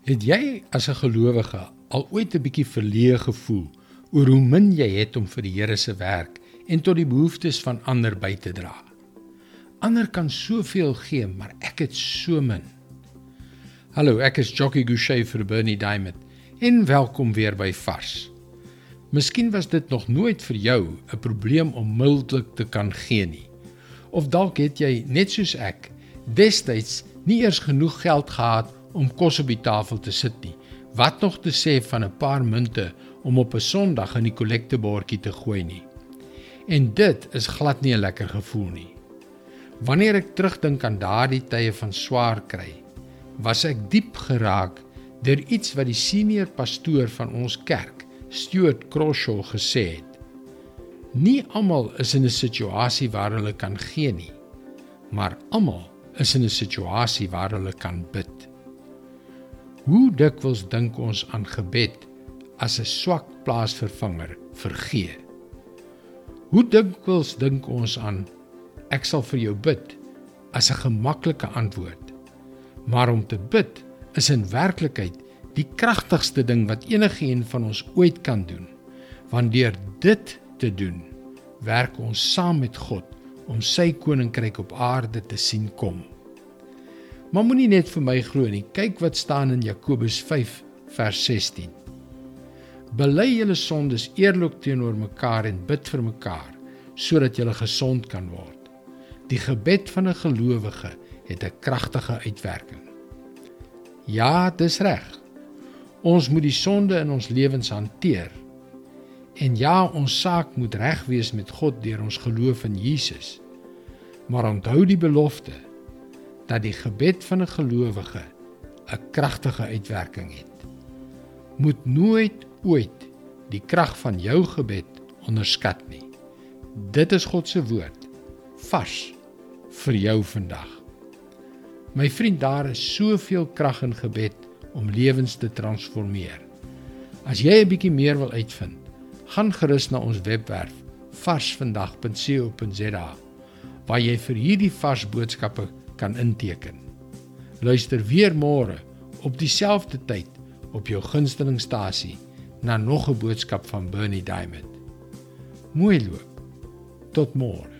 Het jy as 'n gelowige al ooit 'n bietjie verleë gevoel oor hoe min jy het om vir die Here se werk en tot die behoeftes van ander by te dra? Ander kan soveel gee, maar ek het so min. Hallo, ek is Jockey Gouchee vir Bernie Diamond. En welkom weer by Vars. Miskien was dit nog nooit vir jou 'n probleem om mildelik te kan gee nie. Of dalk het jy net soos ek destyds nie eers genoeg geld gehad om kos op die tafel te sit nie. Wat nog te sê van 'n paar munte om op 'n Sondag in die kollektebordjie te gooi nie. En dit is glad nie 'n lekker gevoel nie. Wanneer ek terugdink aan daardie tye van swaar kry, was ek diep geraak deur iets wat die senior pastoor van ons kerk, Stuart Croshaw, gesê het. Nie almal is in 'n situasie waar hulle kan gee nie, maar almal is in 'n situasie waar hulle kan bid. Hoe dikwels dink ons aan gebed as 'n swak plaasvervanger vir gee? Hoe dikwels dink ons aan ek sal vir jou bid as 'n gemaklike antwoord? Maar om te bid is in werklikheid die kragtigste ding wat enigiemand van ons ooit kan doen. Want deur dit te doen, werk ons saam met God om sy koninkryk op aarde te sien kom. Maar moenie net vir my glo nie. Kyk wat staan in Jakobus 5 vers 16. Bely julle sondes eerlik teenoor mekaar en bid vir mekaar sodat julle gesond kan word. Die gebed van 'n gelowige het 'n kragtige uitwerking. Ja, dis reg. Ons moet die sonde in ons lewens hanteer. En ja, ons saak moet reg wees met God deur ons geloof in Jesus. Maar onthou die belofte dat die gebed van 'n gelowige 'n kragtige uitwerking het. Moet nooit ooit die krag van jou gebed onderskat nie. Dit is God se woord vars vir jou vandag. My vriend, daar is soveel krag in gebed om lewens te transformeer. As jy 'n bietjie meer wil uitvind, gaan gerus na ons webwerf varsvandag.co.za waar jy vir hierdie vars boodskappe kan inteken. Luister weer môre op dieselfde tyd op jou gunstelingstasie na nog 'n boodskap van Bernie Diamond. Mooi loop. Tot môre.